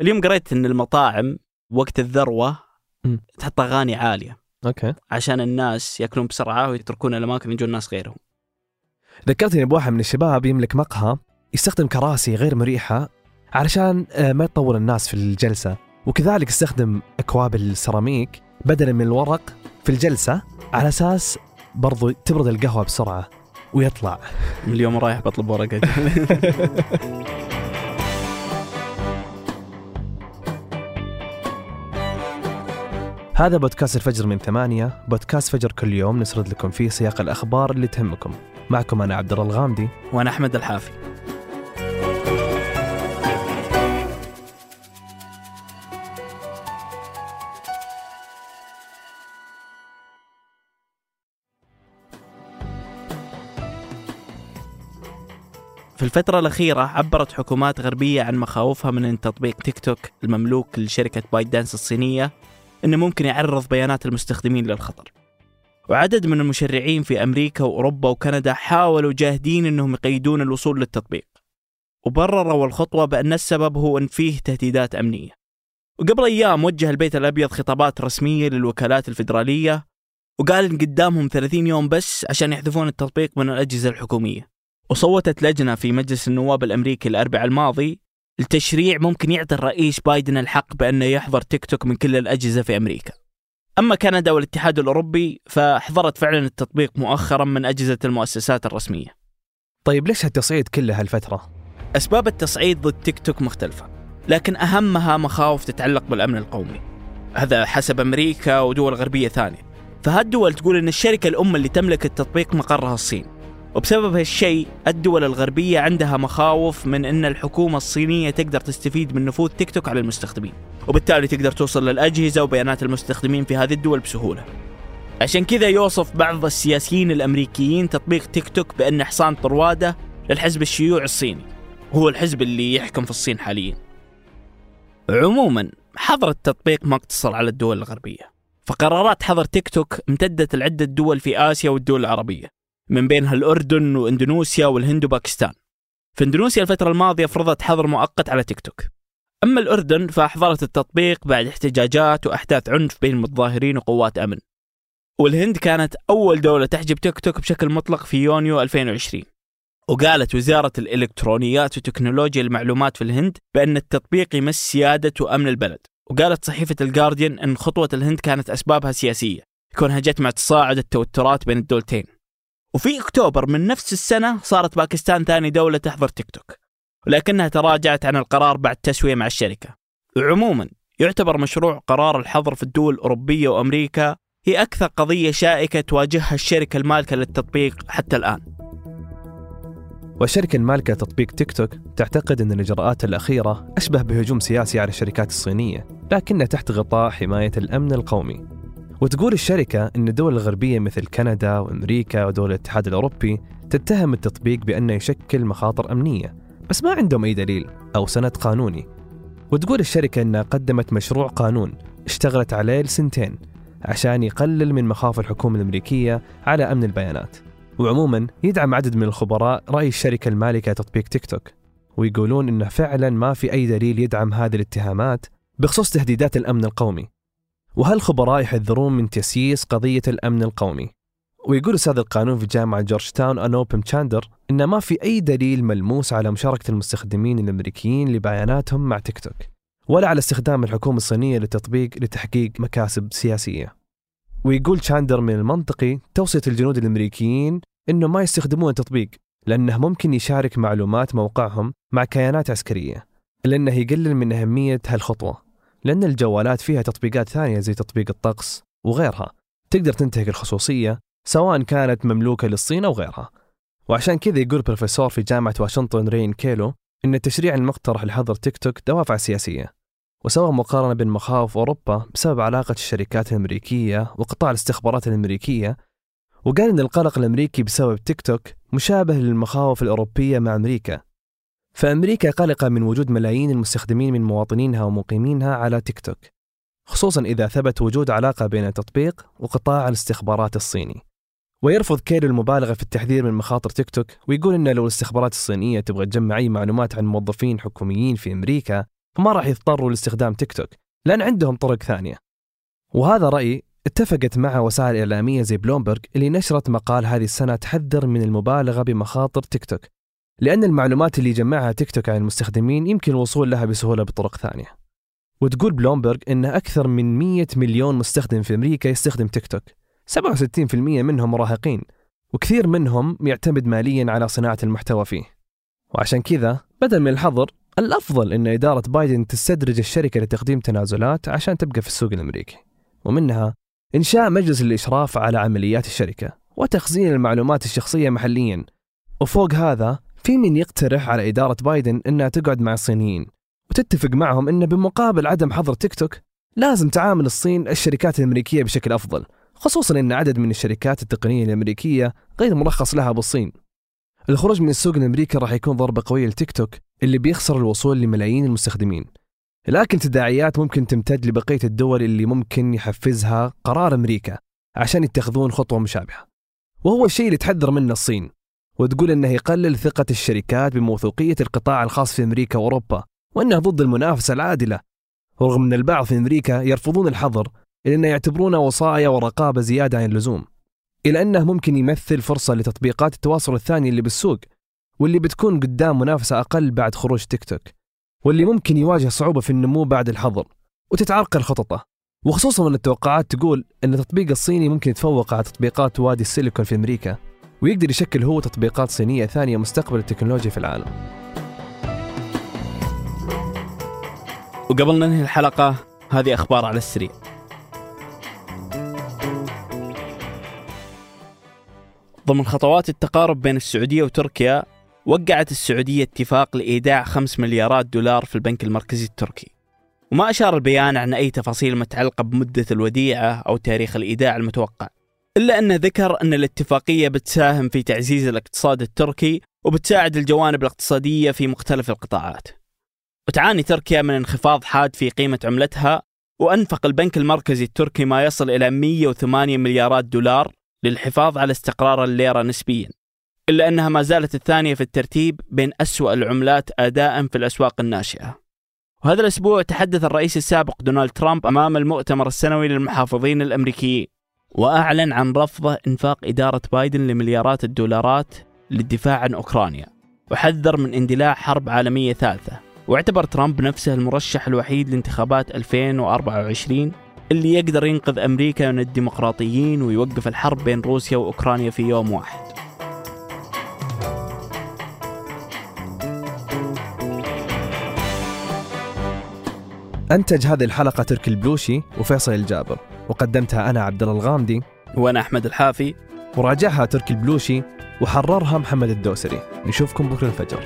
اليوم قريت إن المطاعم وقت الذروة. تحط أغاني عالية. أوكي. عشان الناس يأكلون بسرعة ويتركون الأماكن يجون ناس غيرهم. ذكرتني بواحد من الشباب يملك مقهى يستخدم كراسي غير مريحة علشان آه، ما يطول الناس في الجلسة. وكذلك استخدم أكواب السيراميك بدلا من الورق في الجلسة على أساس برضو تبرد القهوة بسرعة ويطلع. اليوم رايح بطلب ورقة. هذا بودكاست الفجر من ثمانية بودكاست فجر كل يوم نسرد لكم فيه سياق الأخبار اللي تهمكم. معكم أنا عبد الله الغامدي. وأنا أحمد الحافي. في الفترة الأخيرة عبرت حكومات غربية عن مخاوفها من أن تطبيق تيك توك المملوك لشركة بايت دانس الصينية أنه ممكن يعرض بيانات المستخدمين للخطر. وعدد من المشرعين في أمريكا وأوروبا وكندا حاولوا جاهدين أنهم يقيدون الوصول للتطبيق. وبرروا الخطوة بأن السبب هو أن فيه تهديدات أمنية. وقبل أيام وجه البيت الأبيض خطابات رسمية للوكالات الفيدرالية وقال إن قدامهم 30 يوم بس عشان يحذفون التطبيق من الأجهزة الحكومية. وصوتت لجنة في مجلس النواب الأمريكي الأربعاء الماضي التشريع ممكن يعطي الرئيس بايدن الحق بأنه يحظر تيك توك من كل الأجهزة في أمريكا. أما كندا والاتحاد الأوروبي فحظرت فعلا التطبيق مؤخرا من أجهزة المؤسسات الرسمية. طيب ليش هالتصعيد كله هالفترة؟ أسباب التصعيد ضد تيك توك مختلفة لكن أهمها مخاوف تتعلق بالأمن القومي. هذا حسب أمريكا ودول غربية ثانية. فهالدول تقول أن الشركة الأم اللي تملك التطبيق مقرها الصين. وبسبب هالشيء الدول الغربية عندها مخاوف من أن الحكومة الصينية تقدر تستفيد من نفوذ تيك توك على المستخدمين. وبالتالي تقدر توصل للأجهزة وبيانات المستخدمين في هذه الدول بسهولة. عشان كذا يوصف بعض السياسيين الأمريكيين تطبيق تيك توك بأنه حصان طروادة للحزب الشيوعي الصيني. هو الحزب اللي يحكم في الصين حاليا. عموما حظر التطبيق ما اقتصر على الدول الغربية. فقرارات حظر تيك توك امتدت لعدة دول في آسيا والدول العربية. من بينها الأردن وإندونيسيا والهند وباكستان. في إندونيسيا الفترة الماضية فرضت حظر مؤقت على تيك توك. أما الأردن فأحظرت التطبيق بعد احتجاجات وأحداث عنف بين المتظاهرين وقوات أمن. والهند كانت أول دولة تحجب تيك توك بشكل مطلق في يونيو 2020 وقالت وزارة الإلكترونيات وتكنولوجيا المعلومات في الهند بأن التطبيق يمس سيادة وأمن البلد. وقالت صحيفة الجارديان أن خطوة الهند كانت أسبابها سياسية. كونها جت مع تصاعد التوترات بين الدولتين. وفي أكتوبر من نفس السنة صارت باكستان ثاني دولة تحظر تيك توك ولكنها تراجعت عن القرار بعد تسوية مع الشركة. وعموما يعتبر مشروع قرار الحظر في الدول الأوروبية وأمريكا هي أكثر قضية شائكة تواجهها الشركة المالكة للتطبيق حتى الآن. والشركة المالكة تطبيق تيك توك تعتقد أن الإجراءات الأخيرة أشبه بهجوم سياسي على الشركات الصينية لكنها تحت غطاء حماية الأمن القومي. وتقول الشركة أن الدول الغربية مثل كندا وأمريكا ودول الاتحاد الأوروبي تتهم التطبيق بأنه يشكل مخاطر أمنية بس ما عندهم أي دليل أو سند قانوني وتقول الشركة أنها قدمت مشروع قانون اشتغلت عليه لسنتين عشان يقلل من مخاوف الحكومة الأمريكية على أمن البيانات وعموما يدعم عدد من الخبراء رأي الشركة المالكة تطبيق تيك توك ويقولون إنه فعلا ما في أي دليل يدعم هذه الاتهامات بخصوص تهديدات الأمن القومي. وهالخبراء يحذرون من تسييس قضية الأمن القومي. ويقول أستاذ القانون في جامعة جورج تاون انوبم تشاندر إن ما في أي دليل ملموس على مشاركة المستخدمين الأمريكيين لبياناتهم مع تيك توك. ولا على استخدام الحكومة الصينية للتطبيق لتحقيق مكاسب سياسية. ويقول تشاندر من المنطقي توصية الجنود الأمريكيين إنه ما يستخدمون التطبيق لأنه ممكن يشارك معلومات موقعهم مع كيانات عسكرية لأنه يقلل من أهمية هالخطوة لأن الجوالات فيها تطبيقات ثانية زي تطبيق الطقس وغيرها تقدر تنتهك الخصوصية سواء كانت مملوكة للصين أو غيرها وعشان كذا يقول بروفيسور في جامعة واشنطن رين كيلو إن التشريع المقترح لحظر تيك توك دوافع سياسية وسوى مقارنة بين مخاوف أوروبا بسبب علاقة الشركات الأمريكية وقطاع الاستخبارات الأمريكية وقال إن القلق الأمريكي بسبب تيك توك مشابه للمخاوف الأوروبية مع أمريكا. فأمريكا قلقه من وجود ملايين المستخدمين من مواطنينها ومقيمينها على تيك توك. خصوصا إذا ثبت وجود علاقة بين التطبيق وقطاع الاستخبارات الصيني. ويرفض كيلو المبالغة في التحذير من مخاطر تيك توك ويقول إن لو الاستخبارات الصينية تبغى تجمع أي معلومات عن موظفين حكوميين في أمريكا فما راح يضطروا لاستخدام تيك توك لأن عندهم طرق ثانية وهذا رأي اتفقت مع وسائل إعلامية زي بلومبرج اللي نشرت مقال هذه السنة تحذر من المبالغة بمخاطر تيك توك لأن المعلومات اللي جمعها تيك توك عن المستخدمين يمكن الوصول لها بسهولة بطرق ثانية. وتقول بلومبرج أن أكثر من 100 مليون مستخدم في أمريكا يستخدم تيك توك. 67% منهم مراهقين وكثير منهم يعتمد ماليا على صناعة المحتوى فيه. وعشان كذا بدل من الحظر الأفضل أن إدارة بايدن تستدرج الشركة لتقديم تنازلات عشان تبقى في السوق الأمريكي. ومنها إنشاء مجلس الإشراف على عمليات الشركة وتخزين المعلومات الشخصية محليا. وفوق هذا في من يقترح على إدارة بايدن أنها تقعد مع الصينيين وتتفق معهم أن بمقابل عدم حظر تيك توك لازم تعامل الصين الشركات الأمريكية بشكل أفضل خصوصا أن عدد من الشركات التقنية الأمريكية غير مرخص لها بالصين. الخروج من السوق الأمريكي راح يكون ضربة قوية لتيك توك اللي بيخسر الوصول لملايين المستخدمين. لكن تداعيات ممكن تمتد لبقية الدول اللي ممكن يحفزها قرار أمريكا عشان يتخذون خطوة مشابهة. وهو الشيء اللي تحذر منه الصين. وتقول إنه يقلل ثقة الشركات بموثوقية القطاع الخاص في أمريكا وأوروبا وانه ضد المنافسة العادلة. ورغم إن البعض في أمريكا يرفضون الحظر إلا أنه يعتبرونه وصاية ورقابة زيادة عن اللزوم إلى أنه ممكن يمثل فرصة لتطبيقات التواصل الثانية اللي بالسوق واللي بتكون قدام منافسة أقل بعد خروج تيك توك واللي ممكن يواجه صعوبة في النمو بعد الحظر وتتعرقل خططه وخصوصا أن التوقعات تقول أن التطبيق الصيني ممكن يتفوق على تطبيقات وادي السيليكون في أمريكا. ويقدر يشكل هو تطبيقات صينية ثانية مستقبل التكنولوجيا في العالم. وقبل ننهي الحلقة هذه أخبار على السريع. ضمن خطوات التقارب بين السعودية وتركيا وقعت السعودية اتفاق لإيداع 5 مليارات دولار في البنك المركزي التركي. وما أشار البيان عن أي تفاصيل متعلقة بمدة الوديعة أو تاريخ الإيداع المتوقع. إلا أنه ذكر أن الاتفاقية بتساهم في تعزيز الاقتصاد التركي وبتساعد الجوانب الاقتصادية في مختلف القطاعات. وتعاني تركيا من انخفاض حاد في قيمة عملتها وأنفق البنك المركزي التركي ما يصل إلى 108 مليارات دولار للحفاظ على استقرار الليرة نسبيا. إلا أنها ما زالت الثانية في الترتيب بين أسوأ العملات أداء في الأسواق الناشئة. وهذا الأسبوع تحدث الرئيس السابق دونالد ترامب أمام المؤتمر السنوي للمحافظين الأمريكيين. وأعلن عن رفضه إنفاق إدارة بايدن لمليارات الدولارات للدفاع عن أوكرانيا. وحذر من اندلاع حرب عالمية ثالثة. واعتبر ترامب نفسه المرشح الوحيد لانتخابات 2024 اللي يقدر ينقذ أمريكا من الديمقراطيين ويوقف الحرب بين روسيا وأوكرانيا في يوم واحد. أنتج هذه الحلقة تركي البلوشي وفيصل الجابر. وقدمتها أنا عبد الله الغامدي. وأنا أحمد الحافي. وراجعها تركي البلوشي وحررها محمد الدوسري. نشوفكم بكرة الفجر.